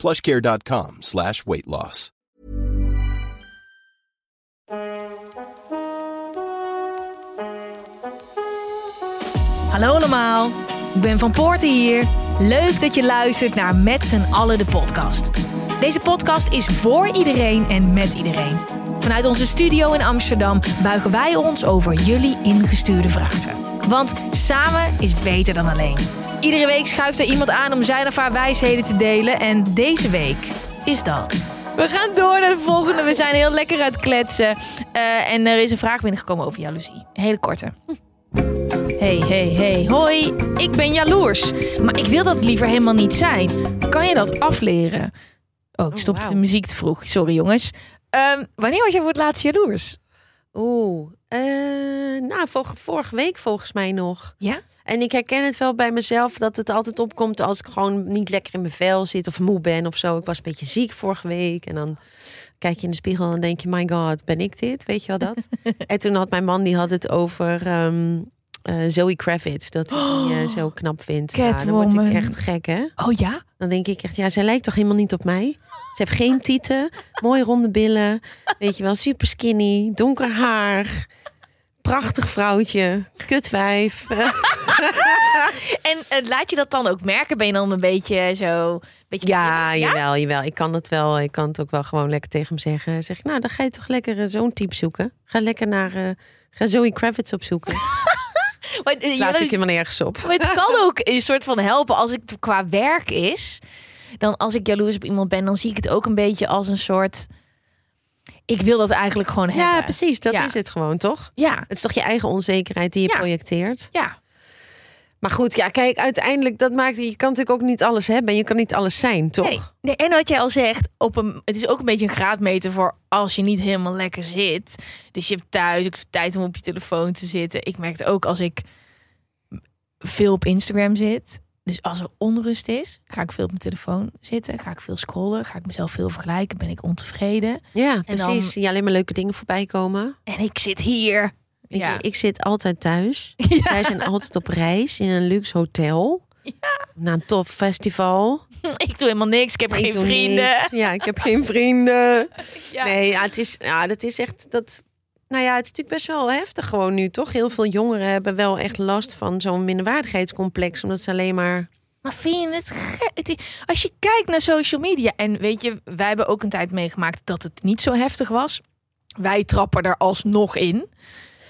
plushcare.com slash weight loss. Hallo allemaal, ik ben Van Poorten hier. Leuk dat je luistert naar Met z'n allen de podcast. Deze podcast is voor iedereen en met iedereen. Vanuit onze studio in Amsterdam buigen wij ons over jullie ingestuurde vragen. Want samen is beter dan alleen. Iedere week schuift er iemand aan om zijn of haar wijsheden te delen. En deze week is dat. We gaan door naar de volgende. We zijn heel lekker uit kletsen. Eh, en er is een vraag binnengekomen over jaloezie. Een hele korte. Hey, hey, hey, hoi. Ik ben jaloers. Maar ik wil dat liever helemaal niet zijn. Kan je dat afleren? Oh, ik stopte wauw. de muziek te vroeg. Sorry jongens. Ehm, wanneer was je voor het laatst jaloers? Oeh, eh, nou, vor- vorige week volgens mij nog. Ja? En ik herken het wel bij mezelf dat het altijd opkomt als ik gewoon niet lekker in mijn vel zit of moe ben of zo. Ik was een beetje ziek vorige week en dan kijk je in de spiegel en denk je, my god, ben ik dit? Weet je wel dat? en toen had mijn man, die had het over ehm eh, Zoe Kravitz, dat hij die eh, zo knap vindt. Ja, dan word ik echt gek, hè? Oh ja? Dan denk ik echt, ja, zij lijkt toch helemaal niet op mij? Ze heeft geen tieten, mooie ronde billen, weet je wel, super skinny, donker haar, prachtig vrouwtje, kutwijf. En eh, laat je dat dan ook merken? Ben je dan een beetje zo... Beetje Ja, jawel, jawel. Ik kan het wel. Ik kan het ook wel gewoon lekker tegen hem zeggen. Zeg nou, dan ga je toch lekker eh, zo'n type zoeken. Ga lekker naar, eh, ga Zoe Kravitz opzoeken. Maar, eh, Laat jaloers- ik helemaal nergens op. Maar het kan ook een soort van helpen als het qua werk is. Dan als ik jaloers op iemand ben, dan zie ik het ook een beetje als een soort. Ik wil dat eigenlijk gewoon hebben. Ja, precies. Dat Ja. is het gewoon, toch? Ja, Het is toch je eigen onzekerheid die je Ja. projecteert. ja. Maar goed, ja, kijk, uiteindelijk, dat maakt, je kan natuurlijk ook niet alles hebben. En je kan niet alles zijn, toch? Nee, nee, en wat jij al zegt, op een, het is ook een beetje een graadmeter voor als je niet helemaal lekker zit. Dus je hebt thuis ook tijd om op je telefoon te zitten. Ik merk het ook als ik veel op Instagram zit. Dus als er onrust is, ga ik veel op mijn telefoon zitten. Ga ik veel scrollen. Ga ik mezelf veel vergelijken. Ben ik ontevreden. Ja, En precies. dan- Zie je alleen maar leuke dingen voorbij komen. En ik zit hier. Ik, Ja. ik zit altijd thuis. Ja. Zij zijn altijd op reis in een luxe hotel. Naar een tof festival. Ik doe helemaal niks. Ik heb Ik geen vrienden. niks. Ja, ik heb geen vrienden. Ja. Nee, ja, het is, ja, dat is echt dat. Nou ja, het is natuurlijk best wel heftig gewoon nu, toch? Heel veel jongeren hebben wel echt last van zo'n minderwaardigheidscomplex, omdat ze alleen maar. Maar vind je het gek? Het- Als je kijkt naar social media. En weet je, wij hebben ook een tijd meegemaakt dat het niet zo heftig was. Wij trappen er alsnog in.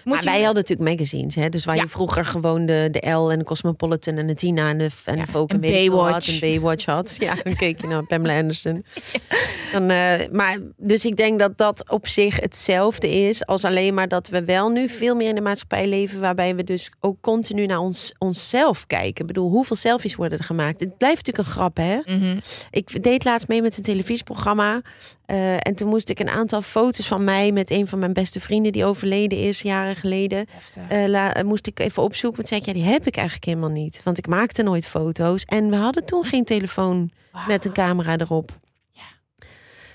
Moet Maar je- wij hadden natuurlijk magazines, hè? Dus waar Ja. je vroeger gewoon de, de L en de Cosmopolitan en de Tina en de, en Ja, de Vogue en Baywatch. en Baywatch had. Ja, dan keek je naar Pamela Anderson. Dan, eh, maar, dus ik denk dat dat op zich hetzelfde is als alleen maar dat we wel nu veel meer in de maatschappij leven waarbij we dus ook continu naar ons, onszelf kijken. Ik bedoel, hoeveel selfies worden er gemaakt? Het blijft natuurlijk een grap, hè? Mhm. Ik deed laatst mee met een televisieprogramma. Eh, en toen moest ik een aantal foto's van mij met een van mijn beste vrienden die overleden is jaren geleden. Eh, la- eh, moest ik even opzoeken. Want zei ik, ja, die heb ik eigenlijk helemaal niet. Want ik maakte nooit foto's. En we hadden toen geen telefoon met een camera erop. Ja.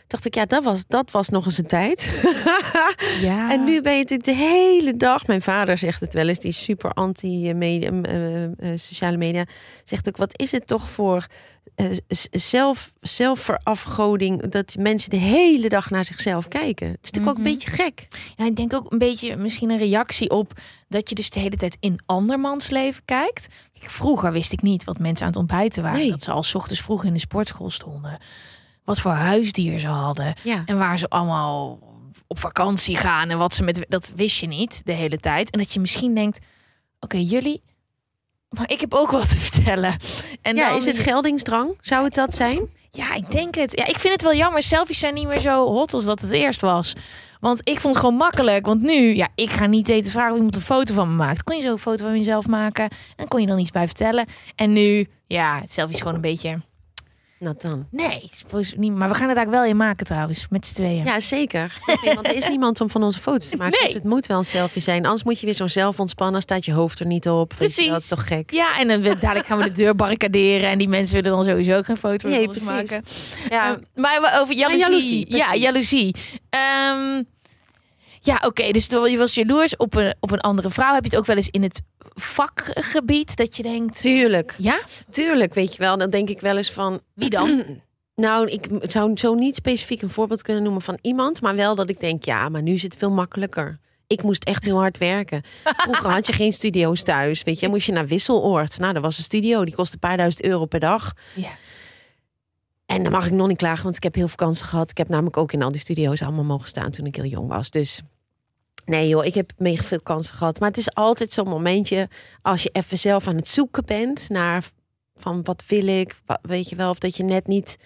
Dacht ik, ja, dat was, dat was nog eens een tijd. Ja. En nu ben je natuurlijk de hele dag. Mijn vader zegt het wel eens, die is super anti-sociale media. Zegt ook, wat is het toch voor eh, zelf, zelfverafgoding dat mensen de hele dag naar zichzelf kijken. Het is natuurlijk ook Mhm. een beetje gek. Ja, ik denk ook een beetje misschien een reactie op dat je dus de hele tijd in andermans leven kijkt. Kijk, vroeger wist ik niet wat mensen aan het ontbijten waren. Nee. Dat ze al 's ochtends vroeg in de sportschool stonden. Wat voor huisdier ze hadden. Ja. En waar ze allemaal op vakantie gaan. En wat ze met. Dat wist je niet de hele tijd. En dat je misschien denkt: oké, jullie. Maar ik heb ook wat te vertellen. En ja, dan- is het geldingsdrang? Zou het dat zijn? ja, ik denk het. Ja, ik vind het wel jammer. Selfies zijn niet meer zo hot als dat het eerst was. Want ik vond het gewoon makkelijk. Want nu, ja, ik ga niet eten vragen of iemand een foto van me maakt. Kon je zo een foto van jezelf maken en kon je dan iets bij vertellen. En nu, ja, het selfie is gewoon een beetje Nathan. Nee, het is volgens- niet, maar we gaan het daar wel in maken trouwens, met z'n tweeën. Ja, zeker. Want er is niemand om van onze foto's te maken. Nee. Dus het moet wel een selfie zijn. Anders moet je weer zo'n zelf ontspannen. staat je hoofd er niet op. Wel, Dat is toch gek? Ja, en dan dadelijk gaan we de deur barricaderen en die mensen willen dan sowieso geen foto Nee, van ons precies. maken. Ja, Ehm, maar over jaloezie. jaloezie, ja, precies. jaloezie. Ehm, ja, oké. dus je was jaloers op een, op een andere vrouw. Heb je het ook wel eens in het vakgebied dat je denkt... tuurlijk. Ja? Tuurlijk, weet je wel. Dan denk ik wel eens van... Wie dan? Nou, ik zou zo niet specifiek een voorbeeld kunnen noemen van iemand. Maar wel dat ik denk, ja, maar nu is het veel makkelijker. Ik moest echt heel hard werken. Vroeger had je geen studio's thuis. Weet je, moest je naar Wisseloord. Nou, dat was een studio. Die kostte een paar duizend euro per dag. Ja. En dan mag ik nog niet klagen, want ik heb heel veel kansen gehad. Ik heb namelijk ook in al die studio's allemaal mogen staan toen ik heel jong was. Dus nee joh, ik heb mega veel kansen gehad. Maar het is altijd zo'n momentje als je even zelf aan het zoeken bent naar van wat wil ik, weet je wel, of dat je net niet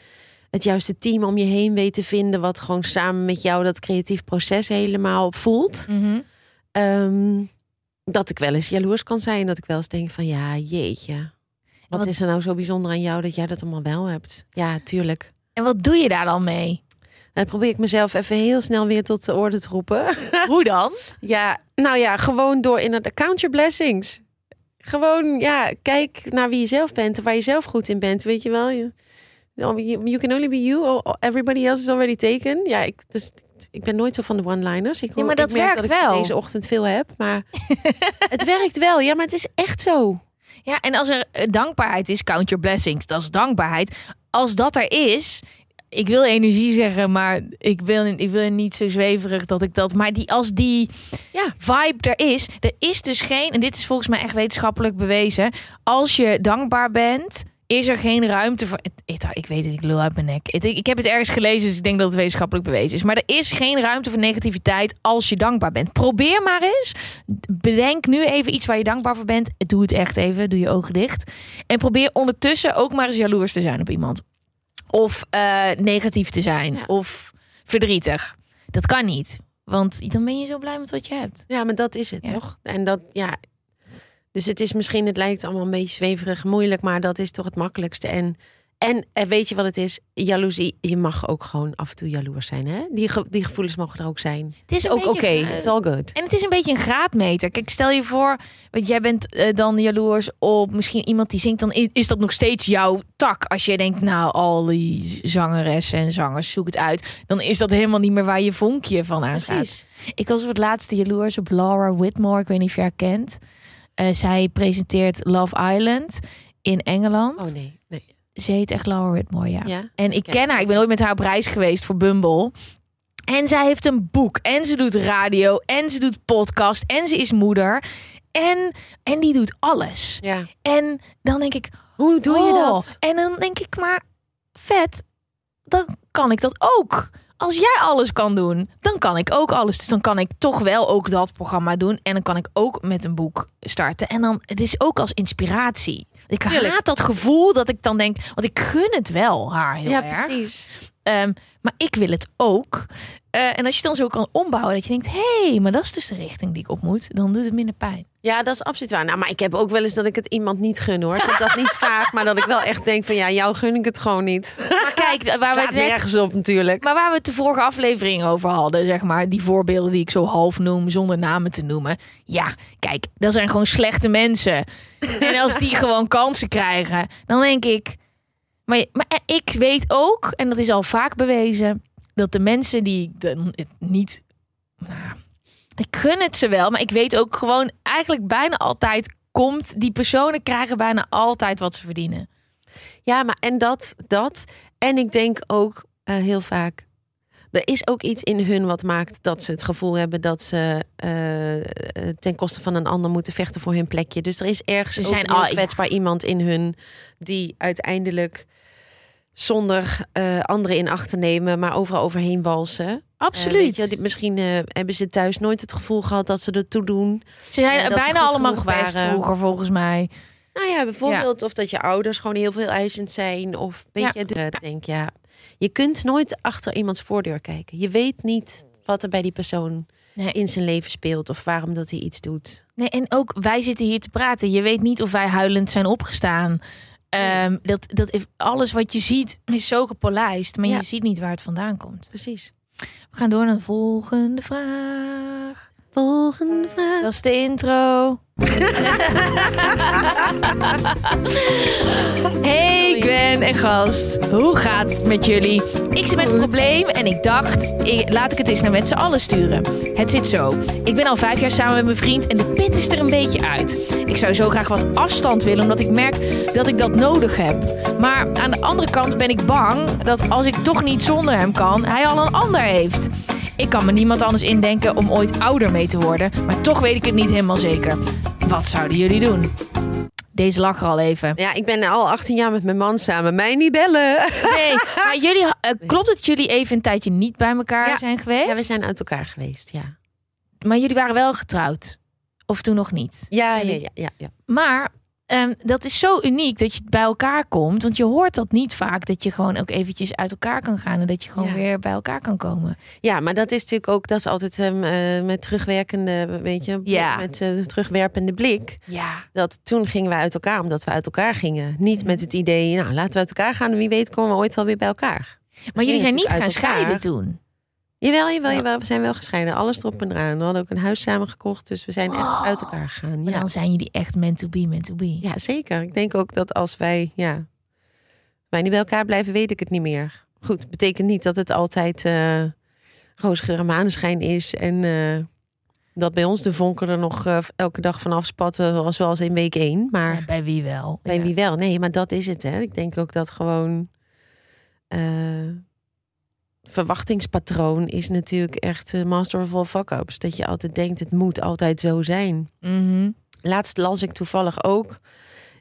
het juiste team om je heen weet te vinden, wat gewoon samen met jou dat creatief proces helemaal voelt. Mhm. Ehm, dat ik wel eens jaloers kan zijn, dat ik wel eens denk van ja, jeetje. Wat wat- is er nou zo bijzonder aan jou dat jij dat allemaal wel hebt? Ja, tuurlijk. En wat doe je daar dan mee? Dan probeer ik mezelf even heel snel weer tot de orde te roepen. Hoe dan? ja, nou ja, gewoon door in het count your blessings. Gewoon, ja, kijk naar wie je zelf bent en waar je zelf goed in bent, weet je wel. Je, you can only be you, everybody else is already taken. Ja, ik, dus, ik ben nooit zo van de one-liners. Ik, Ja, maar ik dat merk werkt dat ik ze wel. deze ochtend veel heb, maar het werkt wel. Ja, maar het is echt zo. Ja, en als er eh, dankbaarheid is, count your blessings. Dat is dankbaarheid. Als dat er is, ik wil energie zeggen, maar ik wil, ik wil niet zo zweverig dat ik dat. Maar die, als die Ja. vibe er is, er is dus geen, en dit is volgens mij echt wetenschappelijk bewezen. Als je dankbaar bent, is er geen ruimte voor. Ik, ik weet het, ik lul uit mijn nek. Ik heb het ergens gelezen, dus ik denk dat het wetenschappelijk bewezen is. Maar er is geen ruimte voor negativiteit als je dankbaar bent. Probeer maar eens. Bedenk nu even iets waar je dankbaar voor bent. Doe het echt even. Doe je ogen dicht. En probeer ondertussen ook maar eens jaloers te zijn op iemand. Of eh, negatief te zijn. Ja. Of verdrietig. Dat kan niet. Want dan ben je zo blij met wat je hebt. Ja, maar dat is het Ja. toch? En dat, ja. Dus het is misschien, het lijkt allemaal een beetje zweverig, moeilijk, maar dat is toch het makkelijkste. En, en eh, weet je wat het is? Jaloezie, je mag ook gewoon af en toe jaloers zijn, hè? Die, ge- die gevoelens mogen er ook zijn. Het is Ook oké, eh, it's all good. En het is een beetje een graadmeter. Kijk, stel je voor, want jij bent eh, dan jaloers op misschien iemand die zingt, dan is dat nog steeds jouw tak. Als je denkt, nou, al die zangeressen en zangers, zoek het uit. Dan is dat helemaal niet meer waar je vonkje van aangaat. Precies. Ik was voor het laatste jaloers op Laura Whitmore. Ik weet niet of je haar kent. Eh, zij presenteert Love Island in Engeland. Oh nee. Ze heet echt Laura Whitmore, ja. Ja? En ik ken haar. Ik ben ooit met haar op reis geweest voor Bumble. En zij heeft een boek. En ze doet radio. En ze doet podcast. En ze is moeder. En, en die doet alles. Ja. En dan denk ik... Hoe doe je oh. dat? En dan denk ik, maar vet, dan kan ik dat ook. Als jij alles kan doen, dan kan ik ook alles. Dus dan kan ik toch wel ook dat programma doen. En dan kan ik ook met een boek starten. En dan, het is ook als inspiratie. Ik haat dat gevoel dat ik dan denk, want ik gun het wel haar heel Ja, erg. precies. Ehm, maar ik wil het ook. Eh, en als je dan zo kan ombouwen, dat je denkt, hé, hey, maar dat is dus de richting die ik op moet. Dan doet het minder pijn. Ja, dat is absoluut waar. Nou, maar ik heb ook wel eens dat ik het iemand niet gun, hoor. Ik heb dat niet vaak, maar dat ik wel echt denk van, ja, jou gun ik het gewoon niet. Maar kijk, waar we het net nergens op natuurlijk. Maar waar we het de vorige aflevering over hadden, zeg maar, die voorbeelden die ik zo half noem, zonder namen te noemen. Ja, kijk, dat zijn gewoon slechte mensen. en als die gewoon kansen krijgen, dan denk ik. Maar, maar ik weet ook, en dat is al vaak bewezen, dat de mensen die dan het niet. Nou, ik gun het ze wel, maar ik weet ook gewoon eigenlijk bijna altijd komt. Die personen krijgen bijna altijd wat ze verdienen. Ja, maar en dat, dat. En ik denk ook eh, heel vaak. Er is ook iets in hun wat maakt dat ze het gevoel hebben dat ze eh, eh, ten koste van een ander moeten vechten voor hun plekje. Dus er is ergens Ze ook zijn een ja. kwetsbaar iemand in hun die uiteindelijk zonder eh, anderen in acht te nemen, maar overal overheen walsen. Eh, Absoluut. je, misschien eh, hebben ze thuis nooit het gevoel gehad dat ze er toe doen. Ze zijn bijna allemaal gepest waren. vroeger, volgens mij. Nou ja, bijvoorbeeld of dat je ouders gewoon heel veel eisend zijn. Of weet Ja. je, dus ik denk ja, je kunt nooit achter iemands voordeur kijken. Je weet niet wat er bij die persoon Nee. in zijn leven speelt of waarom dat hij iets doet. Nee, en ook wij zitten hier te praten. Je weet niet of wij huilend zijn opgestaan. Ehm, dat, dat, alles wat je ziet is zo gepolijst, maar Ja. je ziet niet waar het vandaan komt. Precies. We gaan door naar de volgende vraag. Volgende vraag. Dat is de intro. Hey Gwen en gast, hoe gaat het met jullie? Ik zit met een probleem en ik dacht, ik- laat ik het eens naar met z'n allen sturen. Het zit zo, ik ben al vijf jaar samen met mijn vriend en de pit is er een beetje uit. Ik zou zo graag wat afstand willen, omdat ik merk dat ik dat nodig heb. Maar aan de andere kant ben ik bang dat als ik toch niet zonder hem kan, hij al een ander heeft. Ik kan me niemand anders indenken om ooit ouder mee te worden, maar toch weet ik het niet helemaal zeker. Wat zouden jullie doen? Deze lag er al even. Ja, ik ben al 18 jaar met mijn man samen. Mij niet bellen. Nee, maar jullie, eh, klopt dat jullie even een tijdje niet bij elkaar Ja. zijn geweest? Ja, we zijn uit elkaar geweest, ja. Maar jullie waren wel getrouwd. Of toen nog niet. Ja, ja, ja, ja. ja. Maar ehm, dat is zo uniek dat je bij elkaar komt. Want je hoort dat niet vaak. Dat je gewoon ook eventjes uit elkaar kan gaan. En dat je gewoon Ja. weer bij elkaar kan komen. Ja, maar dat is natuurlijk ook, dat is altijd eh, met terugwerkende, weet je, Ja. met eh, terugwerpende blik. Ja. Dat toen gingen we uit elkaar omdat we uit elkaar gingen. Niet met het idee, nou laten we uit elkaar gaan en wie weet komen we ooit wel weer bij elkaar. Maar jullie zijn niet gaan scheiden toen. Jawel, jawel, Ja. jawel. We zijn wel gescheiden. Alles erop en eraan. We hadden ook een huis samen gekocht. Dus we zijn echt uit elkaar gegaan. Maar Ja. dan zijn jullie echt meant to be, meant to be. ja, zeker. Ik denk ook dat als wij, ja, wij niet bij elkaar blijven, weet ik het niet meer. Goed, betekent niet dat het altijd eh roosgeur en maneschijn is. En eh, dat bij ons de vonken er nog eh, elke dag vanaf spatten, zoals in week één. Maar Ja, bij wie wel? bij Ja. wie wel? Nee, maar dat is het. Hè. Ik denk ook dat gewoon verwachtingspatroon is natuurlijk echt eh, master of all fuck-ups. Dat je altijd denkt, het moet altijd zo zijn. Mhm. Laatst las ik toevallig ook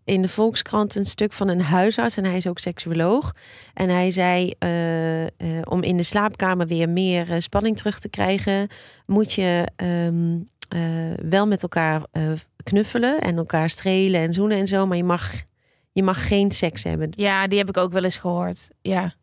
in de Volkskrant een stuk van een huisarts. En hij is ook seksuoloog. En hij zei, eh, eh, om in de slaapkamer weer meer spanning terug te krijgen... moet je ehm, eh, wel met elkaar knuffelen en elkaar strelen en zoenen en zo. Maar je mag, je mag geen seks hebben. Ja, die heb ik ook wel eens gehoord. Ja.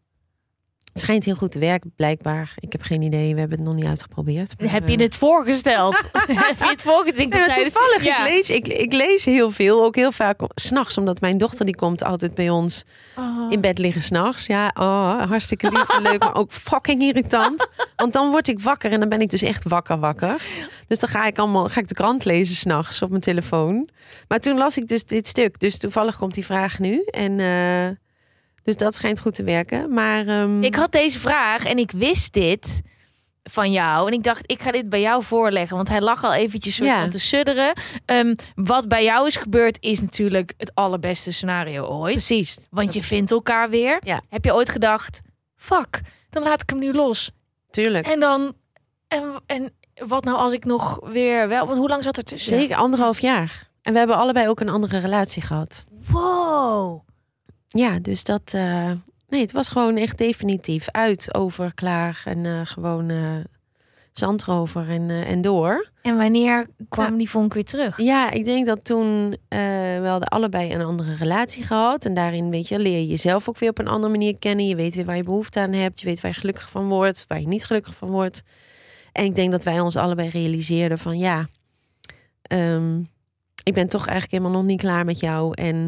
Het schijnt heel goed te werken, blijkbaar. Ik heb geen idee, we hebben het nog niet uitgeprobeerd. maar, Heb je eh, het voorgesteld? heb je het voorgesteld? Nee, maar toevallig, ja. ik, lees, ik, ik lees heel veel, ook heel vaak s'nachts, omdat mijn dochter die komt altijd bij ons Oh. in bed liggen s'nachts. Ja, oh, hartstikke lief en leuk, maar ook fucking irritant. Want dan word ik wakker en dan ben ik dus echt wakker wakker. Dus dan ga ik allemaal ga ik de krant lezen s'nachts op mijn telefoon. Maar toen las ik dus dit stuk, dus toevallig komt die vraag nu. En eh, dus dat schijnt goed te werken. Maar ehm, Ik had deze vraag en ik wist dit van jou. En ik dacht, ik ga dit bij jou voorleggen. Want hij lag al eventjes soort Ja. van te sudderen. Ehm, wat bij jou is gebeurd, is natuurlijk het allerbeste scenario ooit. precies. Want je vindt elkaar weer. Ja. Heb je ooit gedacht, fuck, dan laat ik hem nu los. Tuurlijk. En dan, en, en wat nou als ik nog weer wel, want hoe lang zat er tussen? Zeker anderhalf jaar. En we hebben allebei ook een andere relatie gehad. Wow. Ja, dus dat. eh, nee, het was gewoon echt definitief uit, over, klaar. En eh, gewoon eh zand erover en, eh, en door. En wanneer kwam Ja. die vonk weer terug? Ja, ik denk dat toen eh we hadden allebei een andere relatie gehad. En daarin weet je, leer je jezelf ook weer op een andere manier kennen. Je weet weer waar je behoefte aan hebt. Je weet waar je gelukkig van wordt, waar je niet gelukkig van wordt. En ik denk dat wij ons allebei realiseerden van ja, ehm, ik ben toch eigenlijk helemaal nog niet klaar met jou. En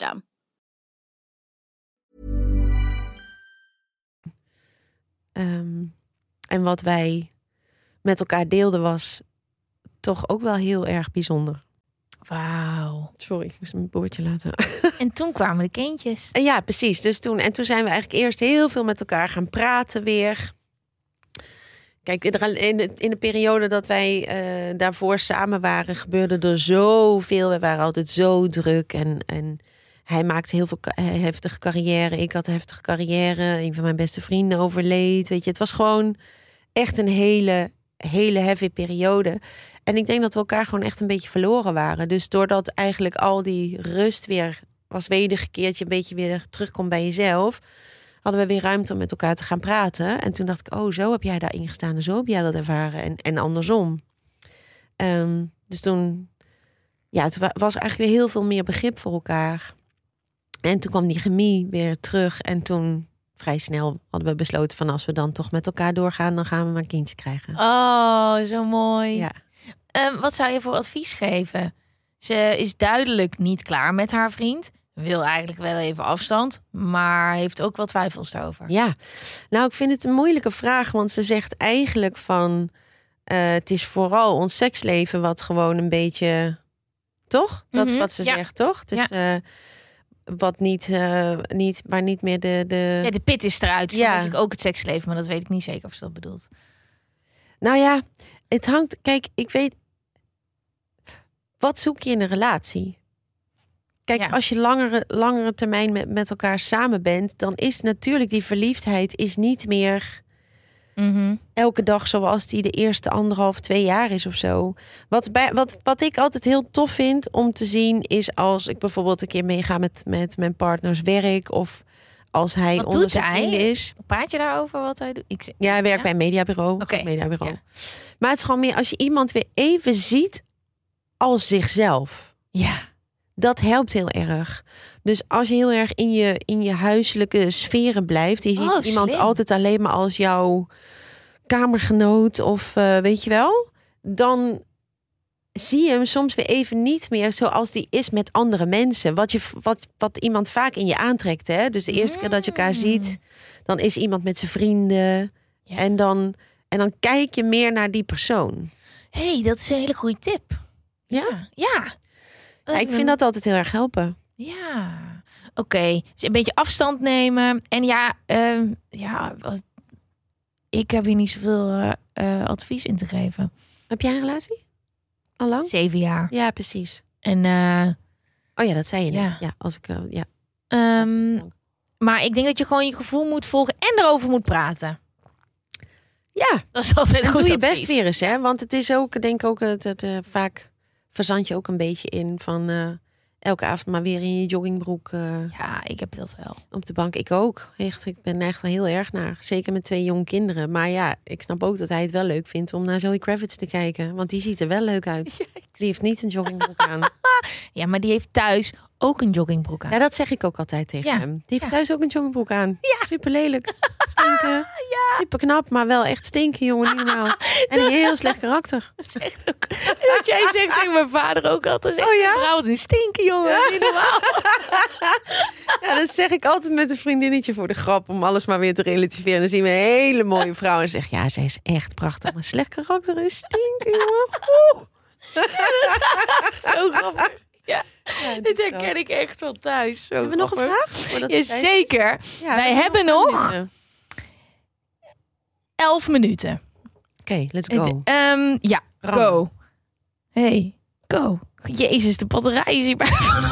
Ehm, en wat wij met elkaar deelden was toch ook wel heel erg bijzonder. Wauw. Sorry, ik moest mijn boordje laten. En toen kwamen de kindjes. En ja, precies. Dus toen, en toen zijn we eigenlijk eerst heel veel met elkaar gaan praten weer. Kijk, in de, in de, in de periode dat wij eh, daarvoor samen waren, gebeurde er zoveel. We waren altijd zo druk. En, en hij maakte heel veel eh, heftige carrière. Ik had heftige carrière. Een van mijn beste vrienden overleed. Weet je, het was gewoon echt een hele, hele heavy periode. En ik denk dat we elkaar gewoon echt een beetje verloren waren. Dus doordat eigenlijk al die rust weer was wedergekeerd, je een beetje weer terugkomt bij jezelf, hadden we weer ruimte om met elkaar te gaan praten. En toen dacht ik, oh, zo heb jij daarin gestaan en zo heb jij dat ervaren. En, en andersom. Ehm, dus toen, ja, het wa- was eigenlijk weer heel veel meer begrip voor elkaar. En toen kwam die chemie weer terug. En toen, vrij snel, hadden we besloten van als we dan toch met elkaar doorgaan, dan gaan we maar een kindje krijgen. Oh, zo mooi. Ja. Ehm, wat zou je voor advies geven? Ze is duidelijk niet klaar met haar vriend. Wil eigenlijk wel even afstand, maar heeft ook wel twijfels daarover. Ja, nou, ik vind het een moeilijke vraag, want ze zegt eigenlijk van eh, het is vooral ons seksleven wat gewoon een beetje, toch? Dat is Mhm, wat ze ja. zegt, toch? Het is eh, wat niet, eh, niet, maar niet meer de. de... Ja, de pit is eruit. Dus Ja. ik ook het seksleven, maar dat weet ik niet zeker of ze dat bedoelt. Nou ja, het hangt. Kijk, ik weet. Wat zoek je in een relatie? Kijk, Ja. als je langere, langere termijn met, met elkaar samen bent, dan is natuurlijk die verliefdheid is niet meer Mhm. elke dag zoals die de eerste anderhalf, twee jaar is of zo. Wat, bij, wat, wat ik altijd heel tof vind om te zien, is als ik bijvoorbeeld een keer meega met, met mijn partners werk of als hij Wat onder doet zijn hij? is. Praat je daarover wat hij doet? Ik, Ja, hij werkt Ja? bij een mediabureau. Oké, mediabureau. ja. Maar het is gewoon meer als je iemand weer even ziet als zichzelf. ja. Dat helpt heel erg. Dus als je heel erg in je, in je huiselijke sferen blijft. Je ziet Oh, iemand altijd alleen maar als jouw kamergenoot of eh, weet je wel. Dan zie je hem soms weer even niet meer zoals die is met andere mensen. Wat, je, wat, wat iemand vaak in je aantrekt. Hè? Dus de eerste keer dat je elkaar Mm. ziet, dan is iemand met zijn vrienden. Ja. En, dan, en dan kijk je meer naar die persoon. hey, dat is een hele goede tip. Ja? Ja. Ja, ik vind dat altijd heel erg helpen. Ja. Oké. Dus een beetje afstand nemen. En ja, ehm, ja wat, ik heb hier niet zoveel eh, eh, advies in te geven. Heb jij een relatie? Al lang? Zeven jaar. Ja, precies. En eh, Oh ja, dat zei je net. Ja. Ja, als ik... ja. Ehm, maar ik denk dat je gewoon je gevoel moet volgen en erover moet praten. ja, Dat is altijd goed doe je advies. best weer eens, hè? Want het is ook, ik denk ook, het, het, eh, vaak verzand je ook een beetje in van elke avond maar weer in je joggingbroek eh, Ja, ik heb dat wel. op de bank. Ik ook. Echt, ik ben echt heel erg naar. Zeker met twee jonge kinderen. Maar ja, ik snap ook dat hij het wel leuk vindt om naar Zoe Kravitz te kijken. Want die ziet er wel leuk uit. Die heeft niet een joggingbroek aan. Ja, maar die heeft thuis ook een joggingbroek aan. Ja, dat zeg ik ook altijd tegen Ja. hem. Die heeft Ja. thuis ook een joggingbroek aan. Super lelijk. Stinken. Super knap, maar wel echt stinken, jongen. Niet normaal. En een heel slecht karakter. Dat is echt ook. Wat jij zegt tegen mijn vader ook altijd. Zegt, Oh ja? Vrouw, wat een stinken, jongen. Niet normaal. Ja, dat zeg ik altijd met een vriendinnetje voor de grap. Om alles maar weer te relativeren. En dan zien we een hele mooie vrouw. En zegt, ja, zij is echt prachtig. Maar slecht karakter is stinken, jongen. Oeh. Zo grappig. Ja, Ja, dit herken ik echt wel thuis. Zo Hebben we nog een vraag? Ja, zeker. Ja, Wij hebben nog- minuten. Elf minuten. Oké, let's go. Ehm, ja, go. Hey, go. Jezus, de batterij is hier bijna van.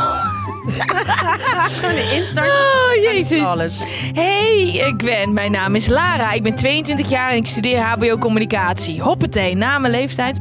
Gewoon een instart. Oh, jezus. Alles. Hey, ik ben. Mijn naam is Lara. Ik ben 22 jaar en ik studeer HBO Communicatie. Hoppatee, na mijn leeftijd.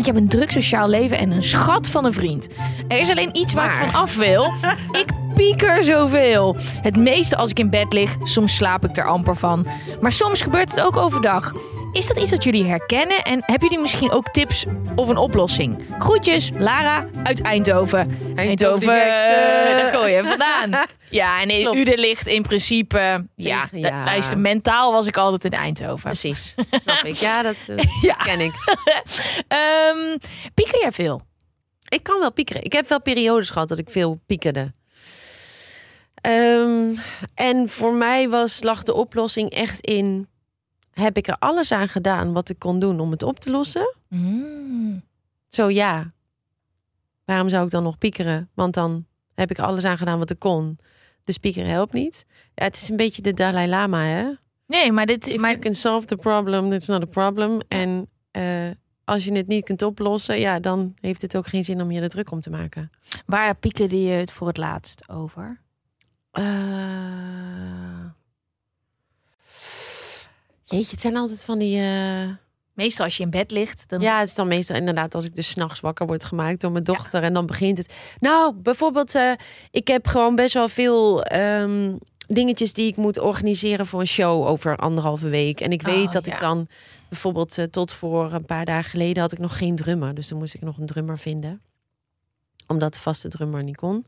Ik heb een druk sociaal leven en een schat van een vriend. Er is alleen iets waar ik van af wil. Ik pieker zoveel. Het meeste als ik in bed lig. Soms slaap ik er amper van. Maar soms gebeurt het ook overdag. Is dat iets dat jullie herkennen? En hebben jullie misschien ook tips of een oplossing? Groetjes, Lara uit Eindhoven. Eindhoven, daar gooi je vandaan. Ja, en Klopt. Uden ligt in principe... Ja, Tegen- ja. luister, mentaal was ik altijd in Eindhoven. Precies. Snap ik. Ja, dat, eh, Ja. dat ken ik. Ehm pieker jij veel? Ik kan wel piekeren. Ik heb wel periodes gehad dat ik veel piekerde. Ehm, en voor mij was, lag de oplossing echt in... Heb ik er alles aan gedaan wat ik kon doen om het op te lossen? Mm. Zo ja. Waarom zou ik dan nog piekeren? Want dan heb ik er alles aan gedaan wat ik kon. Dus piekeren helpt niet. Ja, het is een beetje de Dalai Lama, hè? Nee, maar dit... If Maar, you can solve the problem, it's not a problem. En eh, als je het niet kunt oplossen, ja, dan heeft het ook geen zin om je er druk om te maken. waar piekerde je het voor het laatst over? Eh, Jeetje, het zijn altijd van die. eh, Meestal als je in bed ligt, dan... Ja, het is dan meestal inderdaad als ik dus s'nachts wakker word gemaakt door mijn dochter. En dan begint het. Nou, bijvoorbeeld, eh, ik heb gewoon best wel veel ehm, dingetjes die ik moet organiseren voor een show over anderhalve week. En ik weet Oh, dat ja. ik dan bijvoorbeeld eh, tot voor een paar dagen geleden had ik nog geen drummer. Dus dan moest ik nog een drummer vinden. Omdat de vaste drummer niet kon.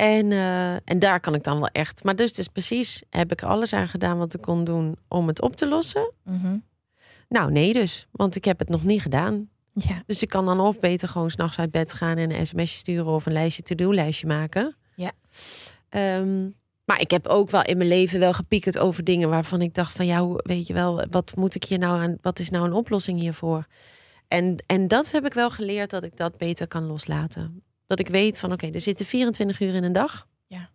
En, eh, en daar kan ik dan wel echt. Maar dus, dus precies heb ik alles aan gedaan wat ik kon doen om het op te lossen. Mhm. Nou, nee dus. Want ik heb het nog niet gedaan. ja. Dus ik kan dan of beter gewoon s'nachts uit bed gaan en een sms'je sturen of een lijstje to-do-lijstje maken. Ja. Ehm, maar ik heb ook wel in mijn leven wel gepiekerd over dingen waarvan ik dacht van ja, hoe- weet je wel, wat moet ik hier nou aan, wat is nou een oplossing hiervoor? En, en dat heb ik wel geleerd dat ik dat beter kan loslaten. Dat ik weet van oké, er zitten 24 uur in een dag. Ja.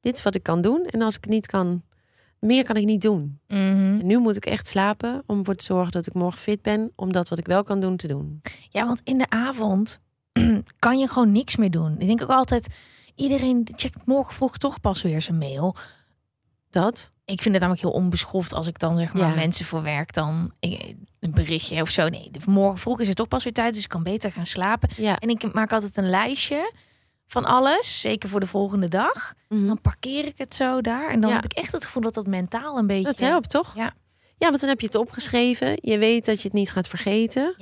Dit is wat ik kan doen. En als ik niet kan, meer kan ik niet doen. Mhm. Nu moet ik echt slapen om ervoor te zorgen dat ik morgen fit ben. Om dat wat ik wel kan doen te doen. Ja, want in de avond kan je gewoon niks meer doen. Ik denk ook altijd, iedereen checkt morgen vroeg toch pas weer zijn mail. Dat. Ik vind het namelijk heel onbeschoft als ik dan zeg maar Ja. mensen voor werk dan eh, een berichtje of zo. Nee, morgen vroeg is het toch pas weer tijd, dus ik kan beter gaan slapen. Ja. En ik maak altijd een lijstje van alles, zeker voor de volgende dag. Dan parkeer ik het zo daar en dan Ja. heb ik echt het gevoel dat dat mentaal een beetje. Dat helpt toch? Ja. Ja, want dan heb je het opgeschreven. Je weet dat je het niet gaat vergeten.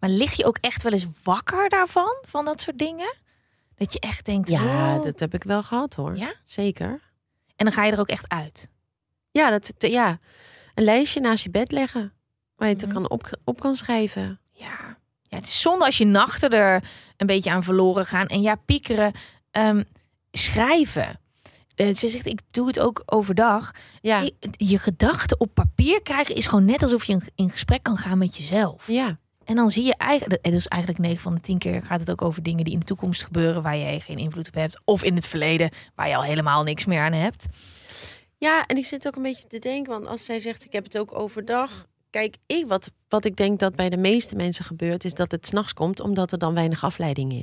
Maar lig je ook echt wel eens wakker daarvan, van dat soort dingen? Dat je echt denkt, Ja, oh. dat heb ik wel gehad hoor. Ja? Zeker. En dan ga je er ook echt uit. Ja, dat, ja, een lijstje naast je bed leggen. Waar je het Mhm. kan op, op kan schrijven. Ja. ja, het is zonde als je nachten er een beetje aan verloren gaan. En ja, piekeren, ehm, schrijven. Eh, ze zegt, ik doe het ook overdag. Ja, Je gedachten op papier krijgen is gewoon net alsof je in- in gesprek kan gaan met jezelf. ja. En dan zie je eigenlijk, het is eigenlijk 9 van de 10 keer gaat het ook over dingen die in de toekomst gebeuren waar jij geen invloed op hebt. Of in het verleden waar je al helemaal niks meer aan hebt. Ja, en ik zit ook een beetje te denken, want als zij zegt ik heb het ook overdag. Kijk, ik, wat, wat ik denk dat bij de meeste mensen gebeurt, is dat het s'nachts komt, omdat er dan weinig afleiding is.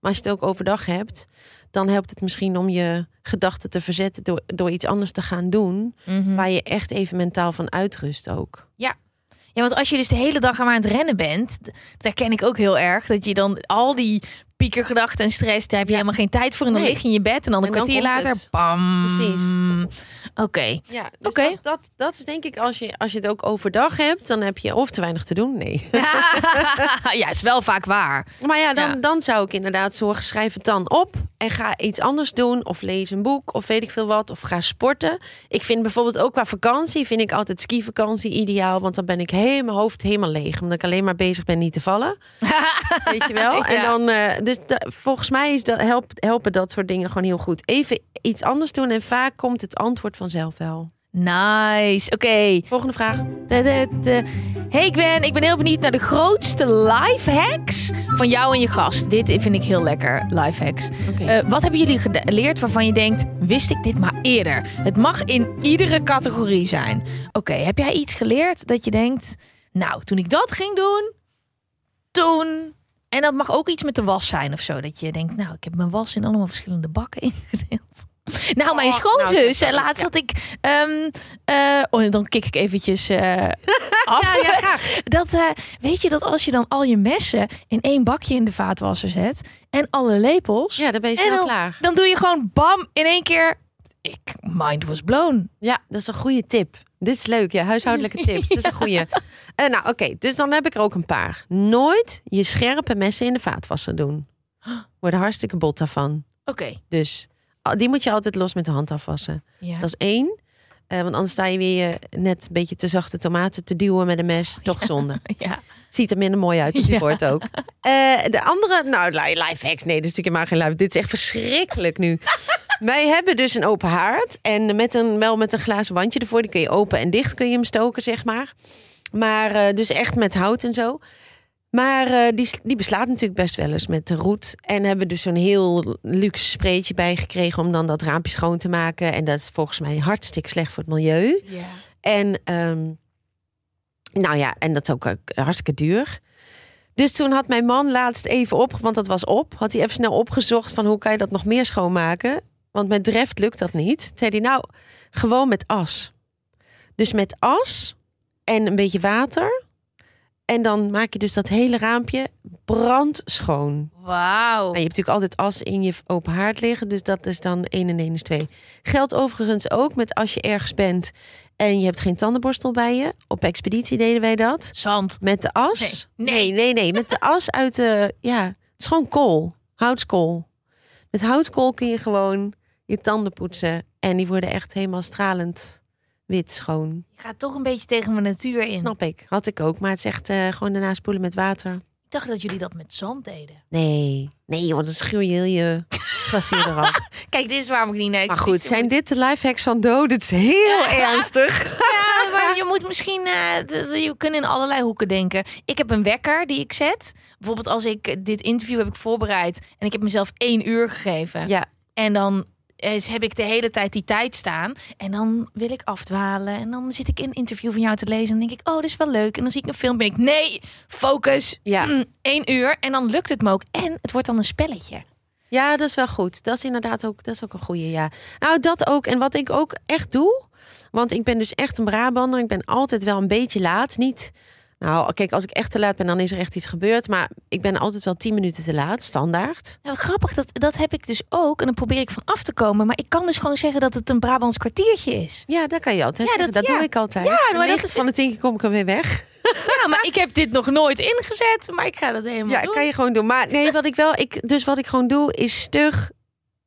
Maar als je het ook overdag hebt, dan helpt het misschien om je gedachten te verzetten door, door iets anders te gaan doen, Mhm. waar je echt even mentaal van uitrust ook. Ja, want als je dus de hele dag aan het rennen bent, d- dat herken ik ook heel erg. Dat je dan al die piekergedachten en stress, daar heb je Ja. helemaal geen tijd voor. En dan Nee. lig je in je bed en dan een En dan kwartier later, het. bam. Precies. Oké. Ja, dus Oké. dat, dat, dat is denk ik, als je, als je het ook overdag hebt, dan heb je of te weinig te doen, nee. ja, is wel vaak waar. Maar ja, dan, Ja. dan zou ik inderdaad zorgen, schrijf het dan op en ga iets anders doen. Of lees een boek of weet ik veel wat. Of ga sporten. Ik vind bijvoorbeeld ook qua vakantie, vind ik altijd skivakantie ideaal. Want dan ben ik helemaal mijn hoofd helemaal leeg. Omdat ik alleen maar bezig ben niet te vallen. Weet je wel? En dan, eh, dus volgens mij is dat, help, helpen dat soort dingen gewoon heel goed. Even iets anders doen en vaak komt het antwoord vanzelf wel. Nice. Oké. Volgende vraag. De- de- de- Hey Gwen, ik ben heel benieuwd naar de grootste life hacks van jou en je gast. Dit vind ik heel lekker, life hacks. Eh, wat hebben jullie geleerd waarvan je denkt, wist ik dit maar eerder? Het mag in iedere categorie zijn. Oké, heb jij iets geleerd dat je denkt, nou, toen ik dat ging doen, toen... En dat mag ook iets met de was zijn of zo. Dat je denkt, nou, ik heb mijn was in allemaal verschillende bakken ingedeeld. Nou, mijn Oh, schoonzus, nou, dat is laatst had ik... ehm, eh, oh, dan kik ik eventjes eh, af. Ja, ja, graag. Dat, eh, weet je dat als je dan al je messen in één bakje in de vaatwasser zet... en alle lepels... Ja, dan ben je snel dan, klaar. dan doe je gewoon bam in één keer... Ik, mind was blown. Ja, dat is een goede tip. Dit is leuk, ja. Huishoudelijke tips. Dat is een goede. Nou, oké. dus dan heb ik er ook een paar. Nooit je scherpe messen in de vaatwasser doen. Worden hartstikke bot daarvan. Oké. Dus die moet je altijd los met de hand afwassen. Ja. Dat is één. Eh, want anders sta je weer je net een beetje te zachte tomaten te duwen met een mes. Toch zonde. ja. Ziet er minder mooi uit op je Ja. bord ook. Eh, de andere, nou, li- life hacks. Nee, dat is natuurlijk helemaal geen life. Dit is echt verschrikkelijk nu. Wij hebben dus een open haard. En met een, wel met een glazen wandje ervoor. Die kun je open en dicht kun je hem stoken, zeg maar. Maar eh, dus echt met hout en zo. Maar eh, die, die beslaat natuurlijk best wel eens met de roet. En hebben dus zo'n heel luxe spreetje bij gekregen om dan dat raampje schoon te maken. En dat is volgens mij hartstikke slecht voor het milieu. ja. En ehm, nou ja, en dat is ook eh, hartstikke duur. Dus toen had mijn man laatst even op, want dat was op, had hij even snel opgezocht van hoe kan je dat nog meer schoonmaken? Want met dreft lukt dat niet. Toen zei hij nou, gewoon met as. Dus met as en een beetje water. En dan maak je dus dat hele raampje brandschoon. Wauw. Nou, je hebt natuurlijk altijd as in je open haard liggen. Dus dat is dan 1 en 1 is 2. Geldt overigens ook met als je ergens bent en je hebt geen tandenborstel bij je. Op expeditie deden wij dat. Zand. Met de as. Nee, nee, nee. nee. Met de as uit de... Ja, het is gewoon kool. Houtskool. Met houtkool kun je gewoon je tanden poetsen. En die worden echt helemaal stralend wit schoon. Je gaat toch een beetje tegen mijn natuur in. Snap ik. Had ik ook. Maar het is echt eh, gewoon daarna spoelen met water. Ik dacht dat jullie dat met zand deden. Nee. Nee joh, dan schuur je heel je glazuur eraf. Kijk, dit is waarom ik niet naar Maar goed, zijn dit de lifehacks van Do? Dit is heel ernstig. Ja, maar je moet misschien... d- je kunt in allerlei hoeken denken. Ik heb een wekker die ik zet. Bijvoorbeeld als ik dit interview heb ik voorbereid... en ik heb mezelf één uur gegeven. Ja, En dan eh, heb ik de hele tijd die tijd staan. En dan wil ik afdwalen. En dan zit ik in een interview van jou te lezen. En dan denk ik, oh, dit is wel leuk. En dan zie ik een film. Ben ik, nee, focus. Ja. Mm, één uur. En dan lukt het me ook. En het wordt dan een spelletje. ja, dat is wel goed. Dat is inderdaad ook, dat is ook een goede, ja. Nou, dat ook. En wat ik ook echt doe, want ik ben dus echt een Brabander. Ik ben altijd wel een beetje laat. Niet, nou, kijk, als ik echt te laat ben, dan is er echt iets gebeurd. Maar ik ben altijd wel tien minuten te laat, standaard. Nou, grappig, dat, dat heb ik dus ook. En dan probeer ik van af te komen. Maar ik kan dus gewoon zeggen dat het een Brabants kwartiertje is. Ja, dat kan je altijd Ja, dat- Dat, ja. doe ik altijd. Ja, maar dat van de tien keer kom ik er weer weg. Ja, maar ik heb dit nog nooit ingezet. Maar ik ga dat helemaal Ja, doen. kan je gewoon doen. Maar nee, wat ik wel, ik, dus wat ik gewoon doe, is stug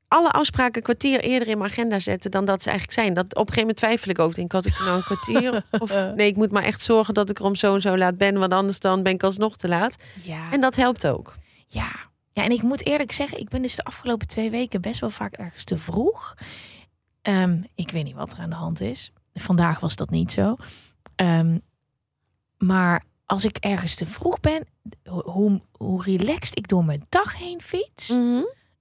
alle afspraken een kwartier eerder in mijn agenda zetten dan dat ze eigenlijk zijn. Dat op een gegeven moment twijfel ik ook. Denk, had ik nou een kwartier? Of nee, ik moet maar echt zorgen dat ik er om zo en zo laat ben, want anders dan ben ik alsnog te laat. Ja. En dat helpt ook. Ja. ja, en ik moet eerlijk zeggen, ik ben dus de afgelopen twee weken best wel vaak ergens te vroeg. Ehm, ik weet niet wat er aan de hand is. Vandaag was dat niet zo. Ehm, maar als ik ergens te vroeg ben, ho- hoe, hoe relaxed ik door mijn dag heen fiets.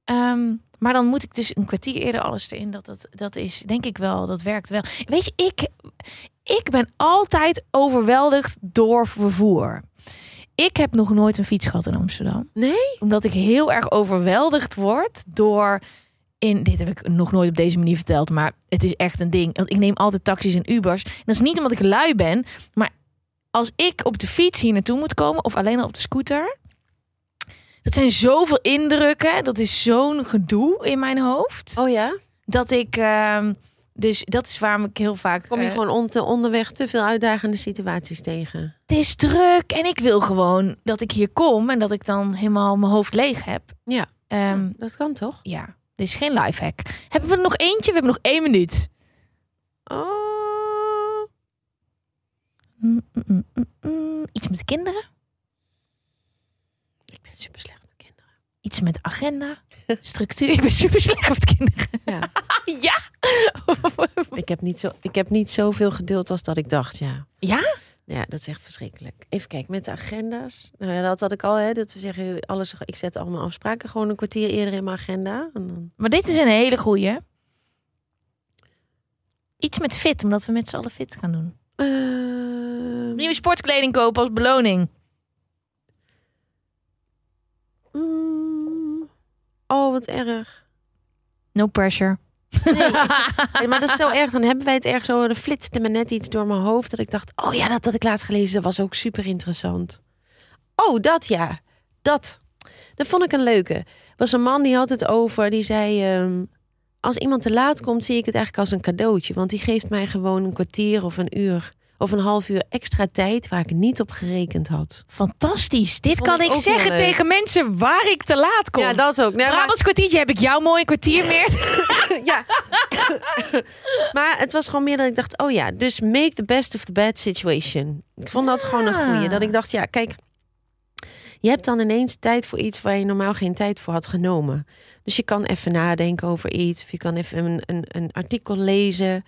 Ehm, maar dan moet ik dus een kwartier eerder alles erin. Dat, dat, dat is denk ik wel, dat werkt wel. Weet je, ik, ik ben altijd overweldigd door vervoer. Ik heb nog nooit een fiets gehad in Amsterdam. Nee? Omdat ik heel erg overweldigd word door... In, dit heb ik nog nooit op deze manier verteld, maar het is echt een ding. Want ik neem altijd taxis en Ubers. En dat is niet omdat ik lui ben, maar als ik op de fiets hier naartoe moet komen of alleen al op de scooter, dat zijn zoveel indrukken. Dat is zo'n gedoe in mijn hoofd. Oh ja? Dat ik. ehm, dus dat is waarom ik heel vaak. Kom je eh, gewoon on- te- onderweg te veel uitdagende situaties tegen? Het is druk en ik wil gewoon dat ik hier kom en dat ik dan helemaal mijn hoofd leeg heb. Ja. Ehm, Dat kan toch? ja, dit is geen lifehack. Hebben we er nog eentje? We hebben nog één minuut. Oh. Mm, mm, mm. Iets met kinderen? Ik ben super slecht. Iets met agenda? Structuur? Ik ben super slecht met kinderen. Ja. ja? Ik heb, niet zo, ik heb niet zoveel geduld als dat ik dacht, ja. ja? Ja, dat is echt verschrikkelijk. Even kijken, met de agenda's. Nou ja, dat had ik al, hè. Dat we zeggen, alles, ik zet allemaal afspraken gewoon een kwartier eerder in mijn agenda. En dan... Maar dit is een hele goeie. Iets met fit, omdat we met z'n allen fit gaan doen. Ehm, Nieuwe sportkleding kopen als beloning. Wat erg. No pressure. Nee, maar dat is zo erg. Dan hebben wij het ergens over. Er flitste me net iets door mijn hoofd. Dat ik dacht, oh ja, dat had ik laatst gelezen. Dat was ook super interessant. Oh, dat ja. Dat. Dat vond ik een leuke. Was een man die had het over. Die zei, ehm, als iemand te laat komt, zie ik het eigenlijk als een cadeautje. Want die geeft mij gewoon een kwartier of een uur. Of een half uur extra tijd waar ik niet op gerekend had. Fantastisch. Dit kan ik zeggen tegen mensen waar ik te laat kom. Ja, dat ook. Nee, maar- Brabants kwartiertje heb ik jou mooi een kwartier meer. ja. maar het was gewoon meer dat ik dacht, oh ja, dus make the best of the bad situation. Ik vond dat gewoon een goeie. Dat ik dacht, ja, kijk, je hebt dan ineens tijd voor iets waar je normaal geen tijd voor had genomen. Dus je kan even nadenken over iets, of je kan even een, een, een artikel lezen.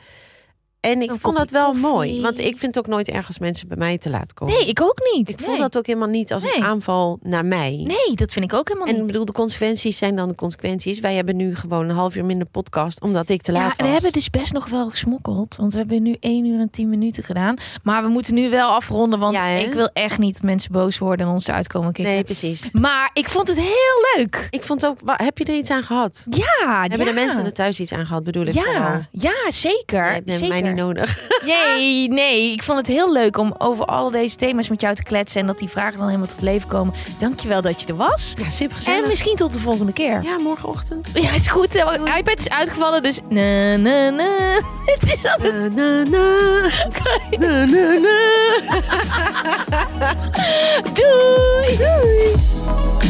En ik vond dat wel koffie. mooi, want ik vind het ook nooit erg als mensen bij mij te laat komen. Nee, ik ook niet. ik nee. voel dat ook helemaal niet als een aanval naar mij. Nee, dat vind ik ook helemaal En niet. bedoel, de consequenties zijn dan de consequenties. Wij hebben nu gewoon een half uur minder podcast, omdat ik te laat Ja, was. en we hebben dus best nog wel gesmokkeld. Want we hebben nu 1 uur en 10 minuten gedaan. Maar we moeten nu wel afronden. Want Ja, ik wil echt niet mensen boos worden en ons eruit komen kicken. Nee, precies. Maar ik vond het heel leuk. Ik vond ook, heb je er iets aan gehad? Ja, Hebben ja. de mensen er thuis iets aan gehad, bedoel ik vooral? Ja, ja, zeker. Zeker. Niet nodig. Nee, nee. Ik vond het heel leuk om over alle deze thema's met jou te kletsen. En dat die vragen dan helemaal tot leven komen. Dankjewel dat je er was. Ja, super En gezellig. misschien tot de volgende keer. Ja, morgenochtend. Ja, is goed. De iPad is uitgevallen, dus... Na, na, na. Het is al... Na, na, na. Na, na, na. Doei! Doei!